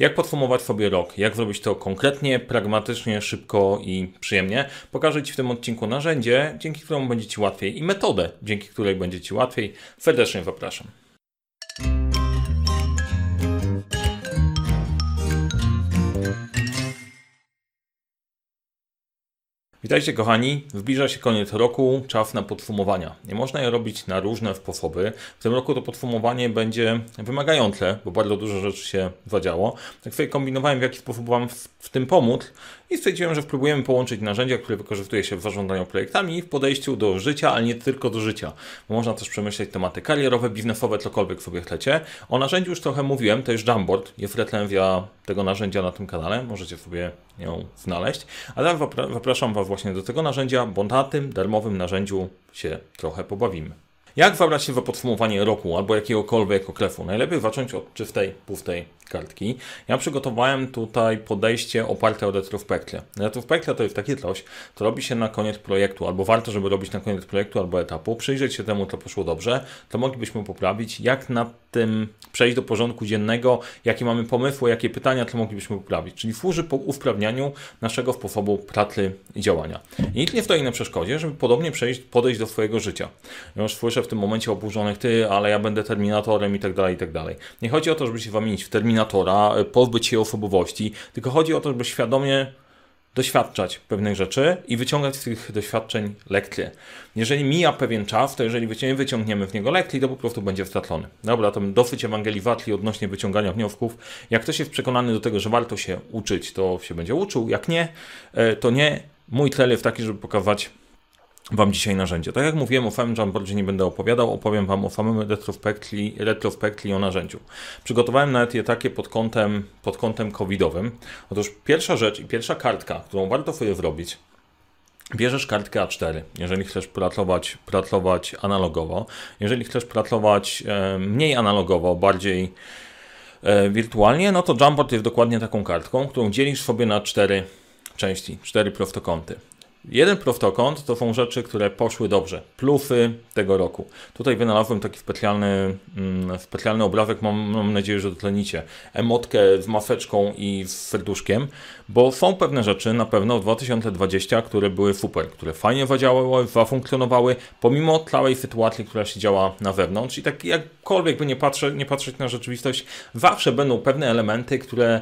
jak podsumować sobie rok, jak zrobić to konkretnie, pragmatycznie, szybko i przyjemnie. Pokażę Ci w tym odcinku narzędzie, dzięki któremu będzie Ci łatwiej i metodę, dzięki której będzie Ci łatwiej. Serdecznie zapraszam. Witajcie kochani, zbliża się koniec roku, czas na podsumowania. Nie można je robić na różne sposoby. W tym roku to podsumowanie będzie wymagające, bo bardzo dużo rzeczy się zadziało. Tak sobie kombinowałem w jaki sposób Wam w, tym pomóc i stwierdziłem, że spróbujemy połączyć narzędzia, które wykorzystuje się w zarządzaniu projektami w podejściu do życia, ale nie tylko do życia. Bo można też przemyśleć tematy karierowe, biznesowe, cokolwiek sobie chcecie. O narzędziu już trochę mówiłem, to jest Jamboard, jest recenzja tego narzędzia na tym kanale, możecie sobie ją znaleźć. A teraz zapraszam Was właśnie do tego narzędzia, bo na tym darmowym narzędziu się trochę pobawimy. Jak wybrać się w podsumowanie roku albo jakiegokolwiek okresu? Najlepiej zacząć od czystej, pustej kartki. Ja przygotowałem tutaj podejście oparte o retrospekcję. Retrospekcja to jest takie coś, co robi się na koniec projektu, albo warto, żeby robić na koniec projektu albo etapu, przyjrzeć się temu, co poszło dobrze, to moglibyśmy poprawić, jak na tym przejść do porządku dziennego, jakie mamy pomysły, jakie pytania, to moglibyśmy poprawić. Czyli służy po usprawnianiu naszego sposobu pracy i działania. I nikt nie stoi na przeszkodzie, żeby podobnie przejść, podejść do swojego życia. Już słyszę w tym momencie oburzonych, ty, ale ja będę terminatorem i tak dalej, i tak dalej. Nie chodzi o to, żeby się zamienić w terminator Terminatora, e, pozbyć się osobowości, tylko chodzi o to, żeby świadomie doświadczać pewnych rzeczy i wyciągać z tych doświadczeń lekcje. Jeżeli mija pewien czas, to jeżeli nie wyciągniemy w niego lekcji, to po prostu będzie stracony. Dobra, to dosyć ewangelizacji odnośnie wyciągania wniosków. Jak ktoś jest przekonany do tego, że warto się uczyć, to się będzie uczył. Jak nie, e, to nie. Mój cel jest taki, żeby pokazać Wam dzisiaj narzędzie. Tak jak mówiłem o samym Jamboardzie nie będę opowiadał, opowiem Wam o samym retrospekcji, retrospekcji o narzędziu. Przygotowałem nawet je takie pod kątem, pod kątem covidowym. Otóż pierwsza rzecz i pierwsza kartka, którą warto sobie zrobić, Bierzesz kartkę A4, jeżeli chcesz pracować, pracować analogowo. Jeżeli chcesz pracować e, mniej analogowo, bardziej e, wirtualnie, no to Jamboard jest dokładnie taką kartką, którą dzielisz sobie na cztery części, cztery prostokąty. Jeden prostokąt to są rzeczy, które poszły dobrze. Plusy tego roku. Tutaj wynalazłem taki specjalny, mm, specjalny obrazek, mam, mam nadzieję, że dotlenicie. Emotkę z maseczką i z serduszkiem, bo są pewne rzeczy na pewno w 2020, które były super, które fajnie zadziałały, zafunkcjonowały, pomimo całej sytuacji, która się działa na zewnątrz. I tak jakkolwiek by nie, patrzeć, nie patrzeć na rzeczywistość, zawsze będą pewne elementy, które,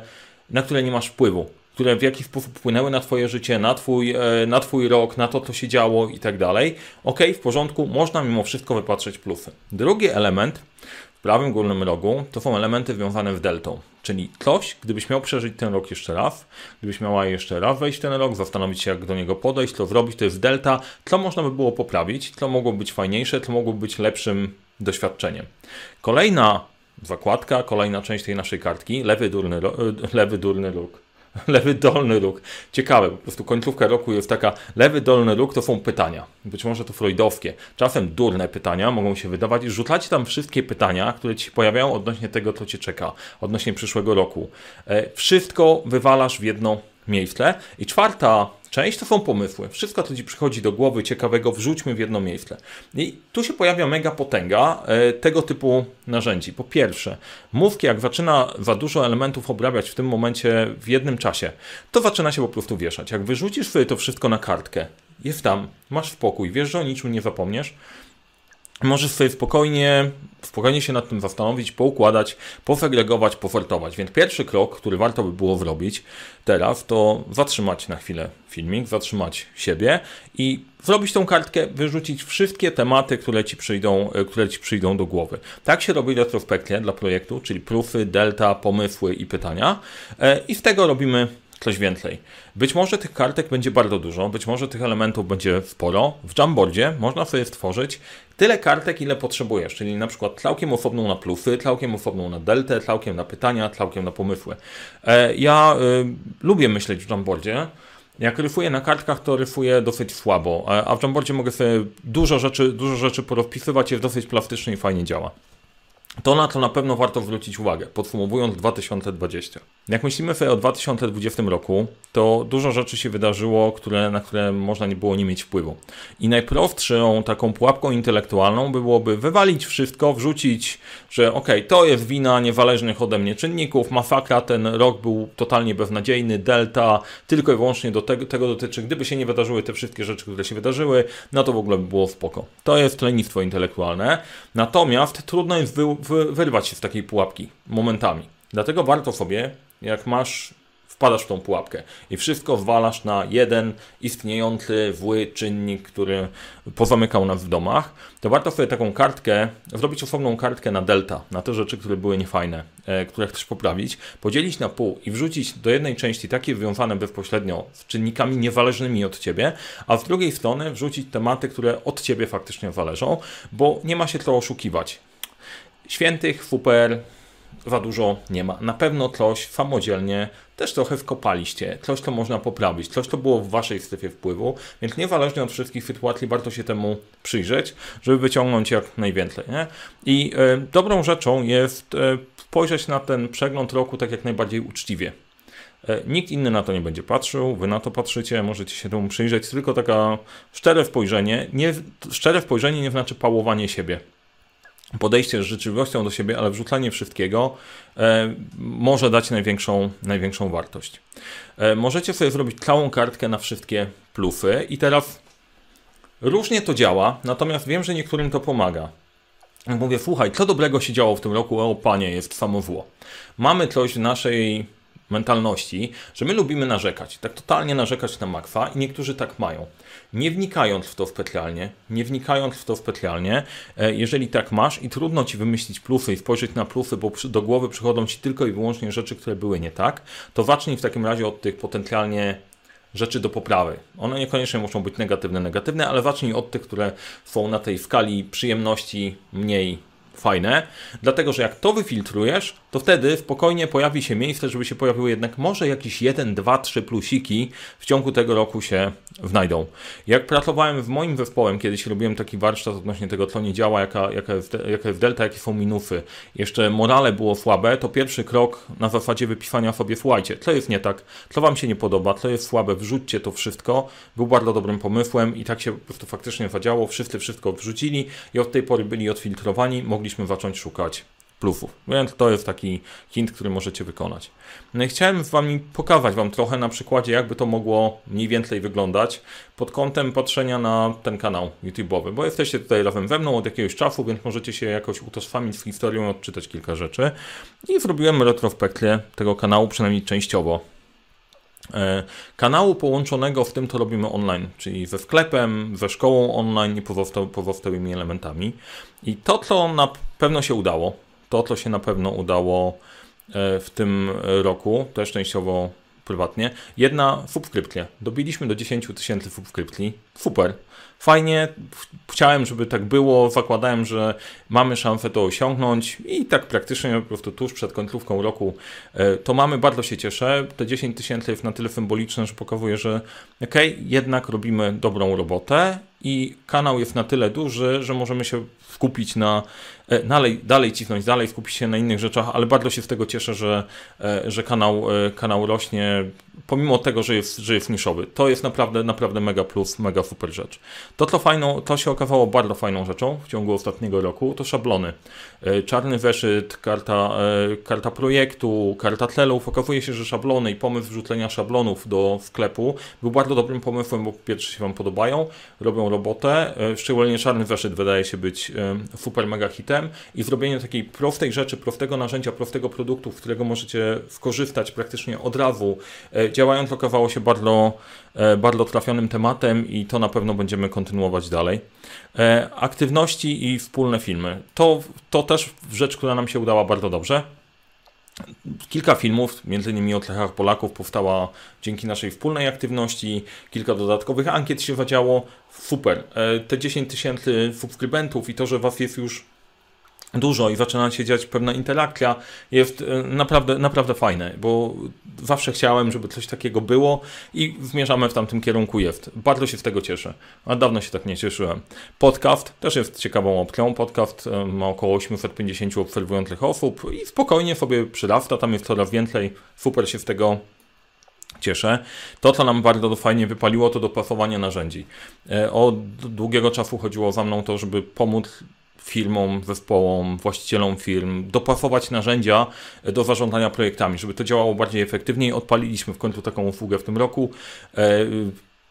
na które nie masz wpływu które w jakiś sposób wpłynęły na Twoje życie, na Twój, e, na twój rok, na to, co się działo i tak dalej. Ok, w porządku, można mimo wszystko wypatrzeć plusy. Drugi element w prawym górnym rogu to są elementy związane z deltą, czyli coś, gdybyś miał przeżyć ten rok jeszcze raz, gdybyś miała jeszcze raz wejść ten rok, zastanowić się, jak do niego podejść, co zrobić, to jest delta, co można by było poprawić, co mogło być fajniejsze, co mogło być lepszym doświadczeniem. Kolejna zakładka, kolejna część tej naszej kartki, lewy durny, e, lewy durny róg lewy dolny róg. Ciekawe, po prostu końcówka roku jest taka, lewy dolny róg to są pytania. Być może to freudowskie. Czasem durne pytania mogą się wydawać. Rzucacie tam wszystkie pytania, które ci się pojawiają odnośnie tego, co cię czeka, odnośnie przyszłego roku. E, wszystko wywalasz w jedno miejsce. I czwarta część to są pomysły. Wszystko, co Ci przychodzi do głowy ciekawego, wrzućmy w jedno miejsce. I tu się pojawia mega potęga e, tego typu narzędzi. Po pierwsze, mówki, jak zaczyna za dużo elementów obrabiać w tym momencie w jednym czasie, to zaczyna się po prostu wieszać. Jak wyrzucisz sobie to wszystko na kartkę, jest tam, masz spokój, wiesz, że o niczym nie zapomniesz, możesz sobie spokojnie, spokojnie się nad tym zastanowić, poukładać, posegregować, pofortować. Więc pierwszy krok, który warto by było zrobić teraz, to zatrzymać na chwilę filmik, zatrzymać siebie i zrobić tą kartkę, wyrzucić wszystkie tematy, które ci przyjdą, e, które ci przyjdą do głowy. Tak się robi retrospekcję dla projektu, czyli prufy, delta, pomysły i pytania e, i z tego robimy coś więcej. Być może tych kartek będzie bardzo dużo, być może tych elementów będzie sporo. W Jamboardzie można sobie stworzyć tyle kartek, ile potrzebujesz, czyli na przykład całkiem osobną na plusy, całkiem osobną na deltę, całkiem na pytania, całkiem na pomysły. E, ja y, lubię myśleć w Jamboardzie. Jak ryfuję na kartkach, to ryfuję dosyć słabo, a w Jamboardzie mogę sobie dużo rzeczy, dużo rzeczy porozpisywać, jest dosyć plastyczny i fajnie działa. To na to na pewno warto zwrócić uwagę, podsumowując 2020. Jak myślimy sobie o 2020 roku, to dużo rzeczy się wydarzyło, które, na które można nie było nie mieć wpływu. I najprostszą taką pułapką intelektualną byłoby wywalić wszystko, wrzucić, że ok, to jest wina niezależnych ode mnie czynników, masakra, ten rok był totalnie beznadziejny, delta, tylko i wyłącznie do tego, tego dotyczy, gdyby się nie wydarzyły te wszystkie rzeczy, które się wydarzyły, no to w ogóle by było spoko. To jest lenistwo intelektualne, natomiast trudno jest wy, wyrwać się z takiej pułapki momentami. Dlatego warto sobie jak masz, wpadasz w tą pułapkę i wszystko zwalasz na jeden istniejący zły czynnik, który pozamykał nas w domach, to warto sobie taką kartkę, zrobić osobną kartkę na delta, na te rzeczy, które były niefajne, e, które chcesz poprawić, podzielić na pół i wrzucić do jednej części takie związane bezpośrednio z czynnikami niezależnymi od ciebie, a z drugiej strony wrzucić tematy, które od ciebie faktycznie zależą, bo nie ma się co oszukiwać. Świętych, super, za dużo nie ma. Na pewno coś samodzielnie też trochę wkopaliście, coś to można poprawić, coś to było w waszej strefie wpływu, więc niezależnie od wszystkich sytuacji warto się temu przyjrzeć, żeby wyciągnąć jak najwięcej. Nie? I e, dobrą rzeczą jest e, spojrzeć na ten przegląd roku tak jak najbardziej uczciwie. E, nikt inny na to nie będzie patrzył, wy na to patrzycie, możecie się temu przyjrzeć, tylko taka szczere spojrzenie, nie, szczere spojrzenie nie znaczy pałowanie siebie podejście z życzliwością do siebie, ale wrzucanie wszystkiego e, może dać największą, największą wartość. E, możecie sobie zrobić całą kartkę na wszystkie plusy i teraz różnie to działa, natomiast wiem, że niektórym to pomaga. Mówię, słuchaj, co dobrego się działo w tym roku? O panie, jest samo zło. Mamy coś w naszej mentalności, że my lubimy narzekać, tak totalnie narzekać na makwa i niektórzy tak mają. Nie wnikając w to specjalnie, nie wnikając w to specjalnie, e, jeżeli tak masz i trudno ci wymyślić plusy i spojrzeć na plusy, bo do głowy przychodzą ci tylko i wyłącznie rzeczy, które były nie tak, to zacznij w takim razie od tych potencjalnie rzeczy do poprawy. One niekoniecznie muszą być negatywne, negatywne, ale zacznij od tych, które są na tej skali przyjemności mniej fajne, dlatego że jak to wyfiltrujesz, to wtedy spokojnie pojawi się miejsce, żeby się pojawiły jednak może jakieś 1, 2, 3 plusiki w ciągu tego roku się wnajdą. Jak pracowałem w moim zespołem, kiedyś robiłem taki warsztat odnośnie tego, co nie działa, jaka, jaka, jest, jaka jest delta, jakie są minusy, jeszcze morale było słabe, to pierwszy krok na zasadzie wypisania sobie, słuchajcie, co jest nie tak, co wam się nie podoba, co jest słabe, wrzućcie to wszystko, był bardzo dobrym pomysłem i tak się prostu faktycznie zadziało, wszyscy wszystko wrzucili i od tej pory byli odfiltrowani, mogliśmy zacząć szukać plusów. Więc to jest taki hint, który możecie wykonać. No i chciałem z Wami pokazać Wam trochę na przykładzie, jakby to mogło mniej więcej wyglądać pod kątem patrzenia na ten kanał YouTube'owy, bo jesteście tutaj razem ze mną od jakiegoś czasu, więc możecie się jakoś utożsamić z historią i odczytać kilka rzeczy. I zrobiłem retrospekcję tego kanału, przynajmniej częściowo. E, kanału połączonego w tym, co robimy online, czyli ze sklepem, ze szkołą online i pozostałymi elementami. I to, co na pewno się udało, to, co się na pewno udało e, w tym roku, też częściowo prywatnie. Jedna subskrypcja. Dobiliśmy do 10 tysięcy subskrypcji. Super. Fajnie. Chciałem, żeby tak było. Zakładałem, że mamy szansę to osiągnąć i tak praktycznie po prostu tuż przed końcówką roku e, to mamy. Bardzo się cieszę. Te 10 tysięcy jest na tyle symboliczne, że pokazuje, że ok, jednak robimy dobrą robotę i kanał jest na tyle duży, że możemy się skupić na, e, dalej, dalej cisnąć, dalej skupić się na innych rzeczach, ale bardzo się z tego cieszę, że, e, że kanał, e, kanał rośnie, pomimo tego, że jest, że jest niszowy. To jest naprawdę, naprawdę mega plus, mega super rzecz. To, co fajną, to się okazało bardzo fajną rzeczą w ciągu ostatniego roku, to szablony. Czarny weszyt, karta, karta projektu, karta celów. Okazuje się, że szablony i pomysł wrzucenia szablonów do sklepu był bardzo dobrym pomysłem, bo pierwsze się Wam podobają, robią robotę. Szczególnie czarny weszyt wydaje się być super mega hitem i zrobienie takiej prostej rzeczy, prostego narzędzia, prostego produktu, w którego możecie skorzystać praktycznie od razu, e, działając okazało się bardzo, e, bardzo trafionym tematem i to na pewno będziemy kontynuować dalej. E, aktywności i wspólne filmy. To, to też rzecz, która nam się udała bardzo dobrze. Kilka filmów, między innymi o cechach Polaków, powstała dzięki naszej wspólnej aktywności. Kilka dodatkowych ankiet się zadziało. Super. E, te 10 tysięcy subskrybentów i to, że Was jest już dużo i zaczyna się dziać pewna interakcja, jest e, naprawdę, naprawdę fajne, bo zawsze chciałem, żeby coś takiego było i zmierzamy w tamtym kierunku jest. Bardzo się z tego cieszę. A dawno się tak nie cieszyłem. Podcast też jest ciekawą opcją. Podcast e, ma około 850 obserwujących osób i spokojnie sobie przyrasta, tam jest coraz więcej. Super się z tego cieszę. To, co nam bardzo fajnie wypaliło, to dopasowanie narzędzi. E, od długiego czasu chodziło za mną to, żeby pomóc firmom, zespołom, właścicielom firm, dopasować narzędzia do zarządzania projektami, żeby to działało bardziej efektywniej. Odpaliliśmy w końcu taką usługę w tym roku. E,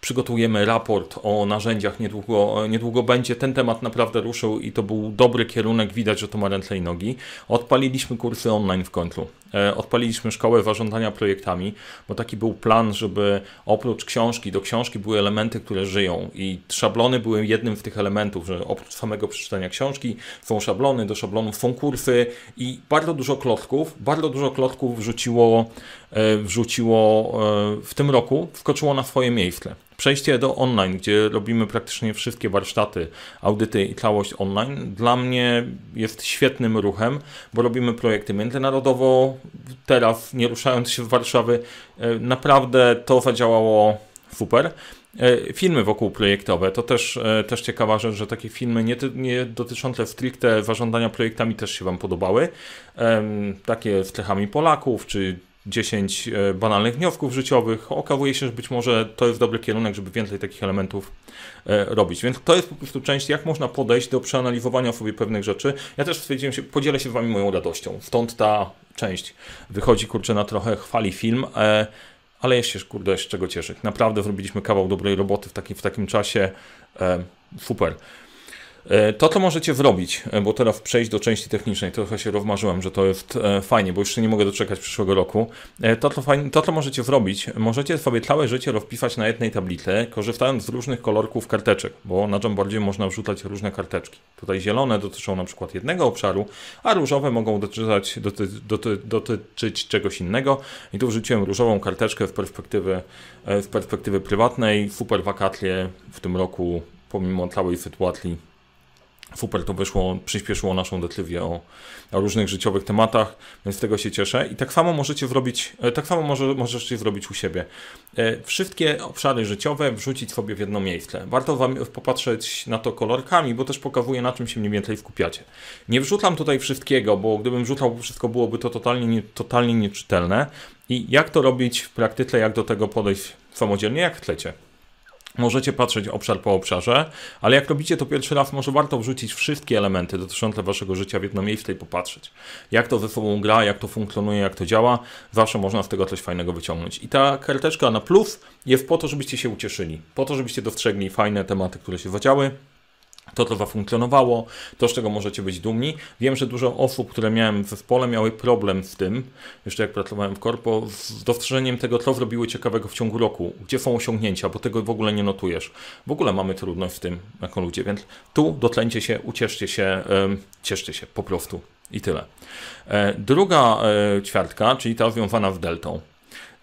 przygotujemy raport o narzędziach, niedługo, niedługo będzie. Ten temat naprawdę ruszył i to był dobry kierunek, widać, że to ma ręce i nogi. Odpaliliśmy kursy online w końcu. E, odpaliliśmy szkołę zarządzania projektami, bo taki był plan, żeby oprócz książki, do książki były elementy, które żyją i szablony były jednym z tych elementów, że oprócz samego przeczytania książki są szablony, do szablonów są kursy i bardzo dużo klocków, bardzo dużo klocków wrzuciło, e, wrzuciło e, w tym roku, wskoczyło na swoje miejsce. Przejście do online, gdzie robimy praktycznie wszystkie warsztaty, audyty i całość online, dla mnie jest świetnym ruchem, bo robimy projekty międzynarodowo, teraz nie ruszając się z Warszawy, e, naprawdę to zadziałało super. E, filmy wokół projektowe, to też, e, też ciekawa rzecz, że takie filmy nie, nie dotyczące stricte zarządzania projektami też się Wam podobały. Takie z cechami Polaków, czy 10 e, banalnych wniosków życiowych. Okazuje się, że być może to jest dobry kierunek, żeby więcej takich elementów e, robić. Więc to jest po prostu część, jak można podejść do przeanalizowania sobie pewnych rzeczy. Ja też stwierdziłem się, podzielę się z Wami moją radością. Stąd ta część wychodzi, kurczę, na trochę chwali film, e, ale jeszcze, kurde, z czego cieszyć. Naprawdę zrobiliśmy kawał dobrej roboty w takim, w takim czasie. Super. E, to, co możecie zrobić, e, bo teraz przejść do części technicznej, trochę się rozmarzyłem, że to jest e, fajnie, bo jeszcze nie mogę doczekać przyszłego roku. To, co, fajnie, to, co możecie zrobić, możecie sobie całe życie rozpisać na jednej tablicy, korzystając z różnych kolorków karteczek, bo na Jamboardzie można wrzucać różne karteczki. Tutaj zielone dotyczą na przykład jednego obszaru, a różowe mogą dotyczyć, doty, doty, dotyczyć czegoś innego. I tu wrzuciłem różową karteczkę z perspektywy, z perspektywy prywatnej. Super wakacje w tym roku, pomimo całej sytuacji super to wyszło, przyspieszyło naszą decyzję o, o, różnych życiowych tematach, więc z tego się cieszę. I tak samo możecie zrobić, e, tak samo może, możecie zrobić u siebie. E, wszystkie obszary życiowe wrzucić sobie w jedno miejsce. Warto Wam popatrzeć na to kolorkami, bo też pokazuje, na czym się mniej więcej skupiacie. Nie wrzucam tutaj wszystkiego, bo gdybym wrzucał wszystko, byłoby to totalnie, nie, totalnie nieczytelne. I jak to robić w praktyce, jak do tego podejść samodzielnie, jak chcecie. Możecie patrzeć obszar po obszarze, ale jak robicie to pierwszy raz, może warto wrzucić wszystkie elementy dotyczące waszego życia w jedno miejsce i popatrzeć, jak to ze sobą gra, jak to funkcjonuje, jak to działa. Zawsze można z tego coś fajnego wyciągnąć. I ta karteczka na plus jest po to, żebyście się ucieszyli, po to, żebyście dostrzegli fajne tematy, które się zadziały, to, co zafunkcjonowało, to, z czego możecie być dumni. Wiem, że dużo osób, które miałem w zespole, miały problem z tym, jeszcze jak pracowałem w korpo, z dostrzeżeniem tego, co zrobiły ciekawego w ciągu roku, gdzie są osiągnięcia, bo tego w ogóle nie notujesz. W ogóle mamy trudność z tym jako ludzie, więc tu dotlęcie się, ucieszcie się, cieszcie się po prostu i tyle. E, druga e, ćwiartka, czyli ta związana z deltą.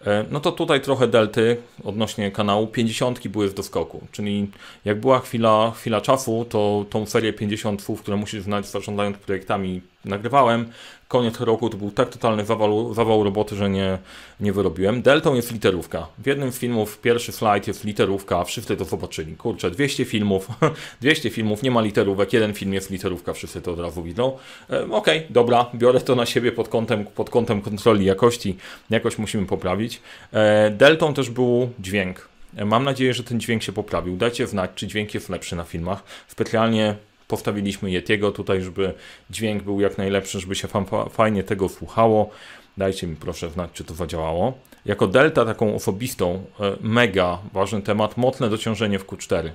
E, no to tutaj trochę delty odnośnie kanału. 50 były w doskoku, czyli jak była chwila, chwila czasu, to tą serię 50 słów, które musisz znać zarządzając projektami nagrywałem. Koniec roku to był tak totalny zawał, zawał roboty, że nie, nie wyrobiłem. Deltą jest literówka. W jednym z filmów pierwszy slajd jest literówka, wszyscy to zobaczyli. Kurczę, 200 filmów, 200 filmów, nie ma literówek, jeden film jest literówka, wszyscy to od razu widzą. E, Okej, okay, dobra, biorę to na siebie pod kątem, pod kątem kontroli jakości, jakoś musimy poprawić. E, deltą też był dźwięk. E, mam nadzieję, że ten dźwięk się poprawił. Dajcie znać, czy dźwięk jest lepszy na filmach. Specjalnie postawiliśmy Yetiego tutaj, żeby dźwięk był jak najlepszy, żeby się fajnie tego słuchało. Dajcie mi proszę znać, czy to zadziałało. Jako delta, taką osobistą, e, mega ważny temat, mocne dociążenie w Q4.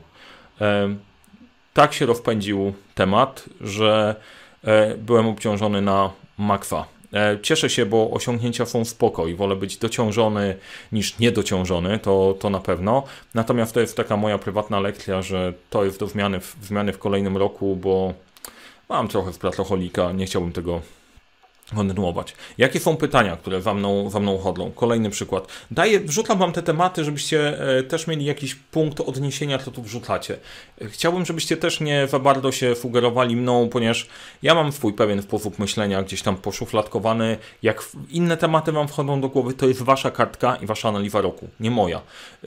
E, tak się rozpędził temat, że e, byłem obciążony na maksa cieszę się, bo osiągnięcia są spoko i wolę być dociążony niż niedociążony, to, to na pewno. Natomiast to jest taka moja prywatna lekcja, że to jest do zmiany w, zmiany w kolejnym roku, bo mam trochę z pracoholika, nie chciałbym tego kontynuować. Jakie są pytania, które wam mną, wam mną chodzą? Kolejny przykład. Daję, wrzucam wam te tematy, żebyście e, też mieli jakiś punkt odniesienia, co tu wrzucacie. E, chciałbym, żebyście też nie za bardzo się fugerowali mną, ponieważ ja mam swój pewien sposób myślenia, gdzieś tam poszufladkowany. Jak inne tematy wam wchodzą do głowy, to jest wasza kartka i wasza analiza roku, nie moja.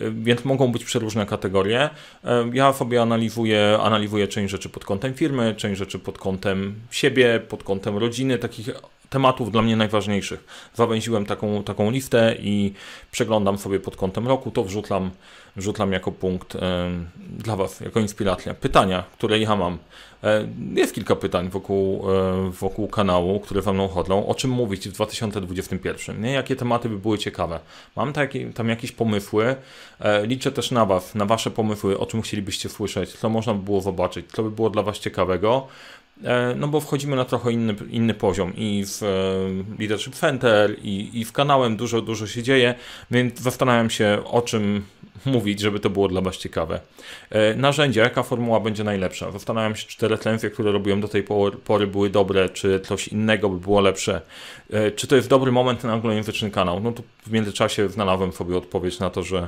E, więc mogą być przeróżne kategorie. Ja sobie analizuję, analizuję część rzeczy pod kątem firmy, część rzeczy pod kątem siebie, pod kątem rodziny, takich tematów dla mnie najważniejszych. Zawęziłem taką, taką listę i przeglądam sobie pod kątem roku, to wrzucam, wrzucam jako punkt e, dla Was, jako inspiracja. Pytania, które ja mam. E, jest kilka pytań wokół, e, wokół kanału, które za mną chodzą. O czym mówić w 2021? Nie? Jakie tematy by były ciekawe? Mam tam jakieś pomysły. E, liczę też na Was, na Wasze pomysły, o czym chcielibyście słyszeć, co można by było zobaczyć, co by było dla Was ciekawego. E, no bo wchodzimy na trochę inny, inny poziom i w e, Leadership Center i, i w kanałem dużo, dużo się dzieje, więc zastanawiam się o czym mówić, żeby to było dla Was ciekawe. E, narzędzia, jaka formuła będzie najlepsza? Zastanawiam się, czy te recenzje, które robiłem do tej pory były dobre, czy coś innego by było lepsze. Czy to jest dobry moment na anglojęzyczny kanał? No to w międzyczasie znalazłem sobie odpowiedź na to, że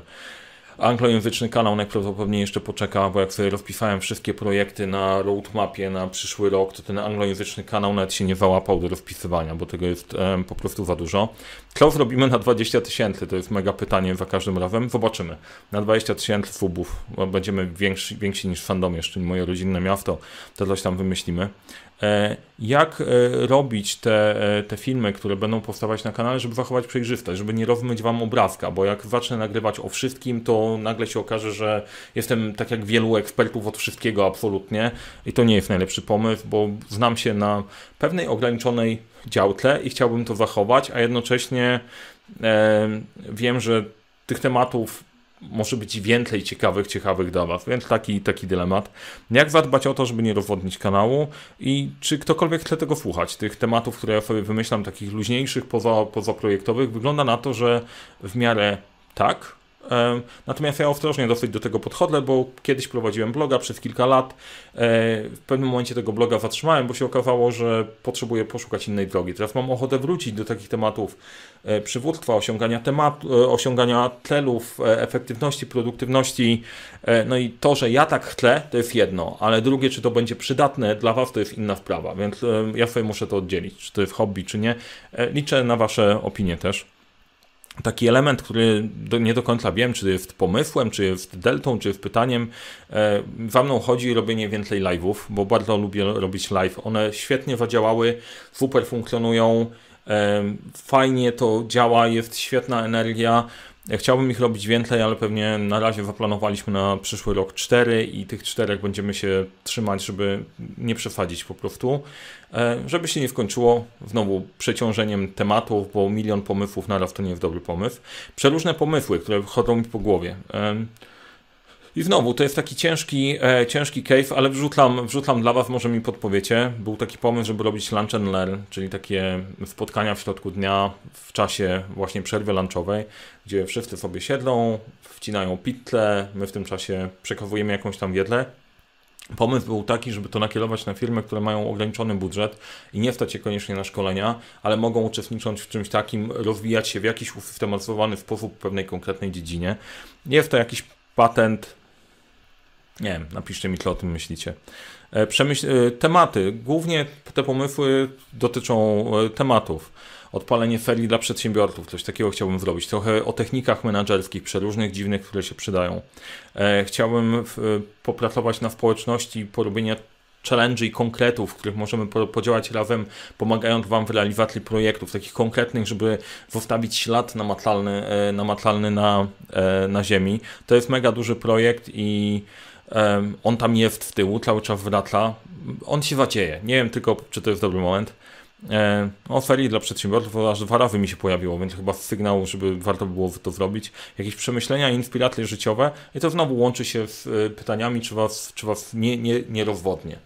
anglojęzyczny kanał najprawdopodobniej jeszcze poczeka, bo jak sobie rozpisałem wszystkie projekty na roadmapie na przyszły rok, to ten anglojęzyczny kanał nawet się nie załapał do rozpisywania, bo tego jest po prostu za dużo. Co zrobimy na 20 tysięcy? To jest mega pytanie za każdym razem. Zobaczymy. Na 20 tysięcy subów będziemy więksi, więksi niż fandom, jeszcze moje rodzinne miasto, to coś tam wymyślimy. E, jak e, robić te, e, te filmy, które będą powstawać na kanale, żeby zachować przejrzystość, żeby nie rozmyć wam obrazka, bo jak zacznę nagrywać o wszystkim, to nagle się okaże, że jestem tak jak wielu ekspertów od wszystkiego absolutnie i to nie jest najlepszy pomysł, bo znam się na pewnej ograniczonej działce i chciałbym to zachować, a jednocześnie e, wiem, że tych tematów może być więcej ciekawych, ciekawych dla Was, więc taki, taki dylemat. Jak zadbać o to, żeby nie rozwodnić kanału i czy ktokolwiek chce tego słuchać, tych tematów, które ja sobie wymyślam, takich luźniejszych, poza, pozaprojektowych, wygląda na to, że w miarę tak, Natomiast ja ostrożnie dosyć do tego podchodzę, bo kiedyś prowadziłem bloga przez kilka lat. E, w pewnym momencie tego bloga zatrzymałem, bo się okazało, że potrzebuję poszukać innej drogi. Teraz mam ochotę wrócić do takich tematów e, przywództwa, osiągania, temat, e, osiągania celów, efektywności, produktywności. No i to, że ja tak chcę, to jest jedno, ale drugie, czy to będzie przydatne dla Was, to jest inna sprawa, więc ja sobie muszę to oddzielić, czy to jest hobby, czy nie. Liczę na Wasze opinie też taki element, który do, nie do końca wiem, czy jest pomysłem, czy jest deltą, czy jest pytaniem. E, za mną chodzi robienie więcej live'ów, bo bardzo lubię robić live. One świetnie zadziałały, super funkcjonują, e, fajnie to działa, jest świetna energia. Chciałbym ich robić więcej, ale pewnie na razie zaplanowaliśmy na przyszły rok cztery i tych czterech będziemy się trzymać, żeby nie przesadzić po prostu. E, żeby się nie skończyło znowu przeciążeniem tematów, bo milion pomysłów naraz to nie jest dobry pomysł. Przeróżne pomysły, które chodzą mi po głowie. I znowu, to jest taki ciężki, e, ciężki cave, ale wrzucam, wrzucam dla Was, może mi podpowiecie. Był taki pomysł, żeby robić lunch and learn, czyli takie spotkania w środku dnia, w czasie właśnie przerwy lunchowej, gdzie wszyscy sobie siedlą, wcinają pizzę, my w tym czasie przekazujemy jakąś tam wiedzę Pomysł był taki, żeby to nakierować na firmy, które mają ograniczony budżet i nie stać się koniecznie na szkolenia, ale mogą uczestniczyć w czymś takim, rozwijać się w jakiś usystematyzowany sposób w pewnej konkretnej dziedzinie. Nie jest to jakiś patent. Nie wiem, napiszcie mi, co o tym myślicie. E, przemyśl e, tematy. Głównie te pomysły dotyczą e, tematów odpalenie ferii dla przedsiębiorców, coś takiego chciałbym zrobić. Trochę o technikach menedżerskich, przeróżnych, dziwnych, które się przydają. Chciałbym popracować na społeczności, porobienia challenge i konkretów, w których możemy podziałać razem, pomagając Wam w realizacji projektów, takich konkretnych, żeby zostawić ślad namacalny, e, namacalny na, e, na ziemi. To jest mega duży projekt i on tam jest w tyłu, cały czas wraca. On się wadzieje. Nie wiem tylko, czy to jest dobry moment. E, oferii dla przedsiębiorców aż dwa razy mi się pojawiło, więc chyba sygnał, żeby warto było to zrobić. Jakieś przemyślenia, inspiracje życiowe i to znowu łączy się z e, pytaniami, czy was, czy was nie, nie, nie rozwodnie.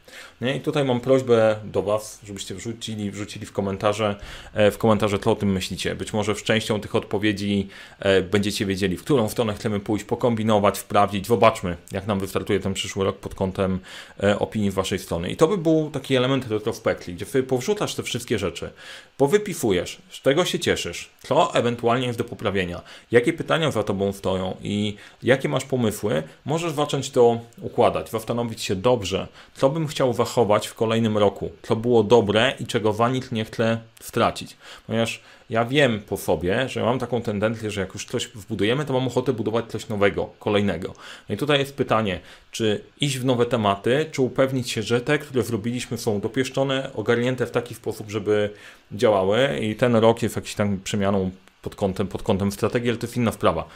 Nie? I tutaj mam prośbę do Was, żebyście wrzucili, wrzucili w komentarze, e, w komentarze, co o tym myślicie. Być może w częścią tych odpowiedzi e, będziecie wiedzieli, w którą stronę chcemy pójść, pokombinować, sprawdzić. Zobaczmy, jak nam wystartuje ten przyszły rok pod kątem e, opinii Waszej strony. I to by był taki element retrospekcji, gdzie Wy powrzucasz te wszystkie rzeczy, powypifujesz, z tego się cieszysz, co ewentualnie jest do poprawienia, jakie pytania za tobą stoją i jakie masz pomysły, możesz zacząć to układać, zastanowić się dobrze, co bym chciał zachować w kolejnym roku, co było dobre i czego wanik nie chcę stracić. Ponieważ ja wiem po sobie, że mam taką tendencję, że jak już coś wbudujemy, to mam ochotę budować coś nowego, kolejnego. No i tutaj jest pytanie, czy iść w nowe tematy, czy upewnić się, że te, które zrobiliśmy są dopieszczone, ogarnięte w taki sposób, żeby działały i ten rok jest jakiś tam przemianą pod kątem, pod kątem strategii, ale to jest inna sprawa.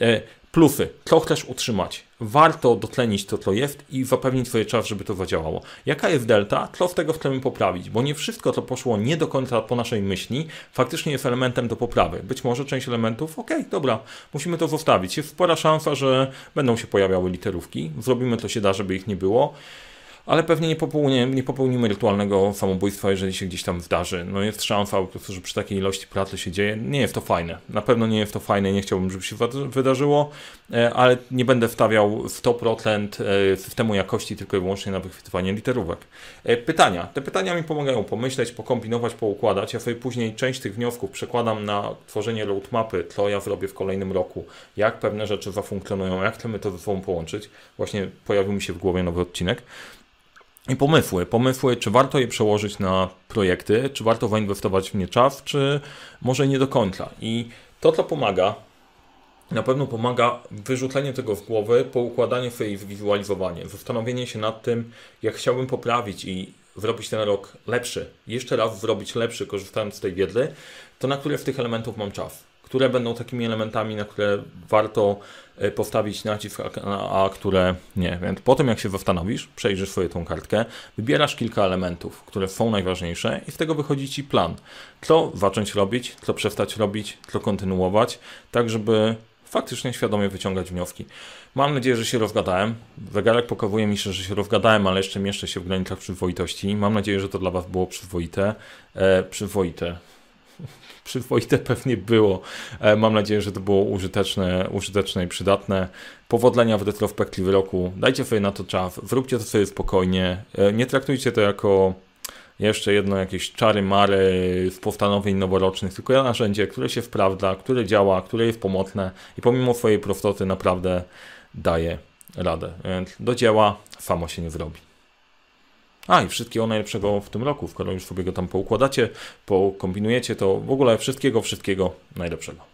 E, plusy. Co chcesz utrzymać? Warto dotlenić to, co jest i zapewnić swoje czas, żeby to zadziałało. Jaka jest delta? Co z tego chcemy poprawić? Bo nie wszystko, co poszło nie do końca po naszej myśli, faktycznie jest elementem do poprawy. Być może część elementów, ok, dobra, musimy to zostawić. Jest spora szansa, że będą się pojawiały literówki. Zrobimy to się da, żeby ich nie było ale pewnie nie, popełnimy, nie popełnimy rytualnego samobójstwa, jeżeli się gdzieś tam zdarzy. No jest szansa po prostu, że przy takiej ilości pracy się dzieje. Nie jest to fajne. Na pewno nie jest to fajne, nie chciałbym, żeby się wydarzyło, e, ale nie będę wstawiał 100% e, systemu jakości tylko i wyłącznie na wychwytywanie literówek. E, pytania. Te pytania mi pomagają pomyśleć, pokombinować, poukładać. Ja sobie później część tych wniosków przekładam na tworzenie roadmapy, co ja zrobię w kolejnym roku, jak pewne rzeczy zafunkcjonują, jak chcemy to ze sobą połączyć. Właśnie pojawił mi się w głowie nowy odcinek. I pomysły, pomysły, czy warto je przełożyć na projekty, czy warto zainwestować w nie czas, czy może nie do końca. I to, co pomaga, na pewno pomaga wyrzucenie tego z głowy, poukładanie sobie i wizualizowanie, zastanowienie się nad tym, jak chciałbym poprawić i zrobić ten rok lepszy, jeszcze raz zrobić lepszy, korzystając z tej wiedzy, to na które z tych elementów mam czas które będą takimi elementami, na które warto e, postawić nacisk, a, a które nie. Więc po tym, jak się zastanowisz, przejrzysz sobie tą kartkę, wybierasz kilka elementów, które są najważniejsze i z tego wychodzi Ci plan. Co zacząć robić, co przestać robić, co kontynuować, tak żeby faktycznie świadomie wyciągać wnioski. Mam nadzieję, że się rozgadałem. Zegarek pokazuje mi, że się rozgadałem, ale jeszcze mieszczę się w granicach przyzwoitości. Mam nadzieję, że to dla Was było przyzwoite. E, przyzwoite przyzwoite pewnie było. E, mam nadzieję, że to było użyteczne, użyteczne i przydatne. Powodzenia w retrospektywie roku. Dajcie sobie na to czas, zróbcie to sobie spokojnie. E, nie traktujcie to jako jeszcze jedno jakieś czary mary z postanowień noworocznych, tylko narzędzie, które się sprawdza, które działa, które jest pomocne i pomimo swojej prostoty naprawdę daje radę. Więc do dzieła samo się nie zrobi. A i wszystkiego najlepszego w tym roku, skoro już sobie go tam poukładacie, pokombinujecie, to w ogóle wszystkiego, wszystkiego najlepszego.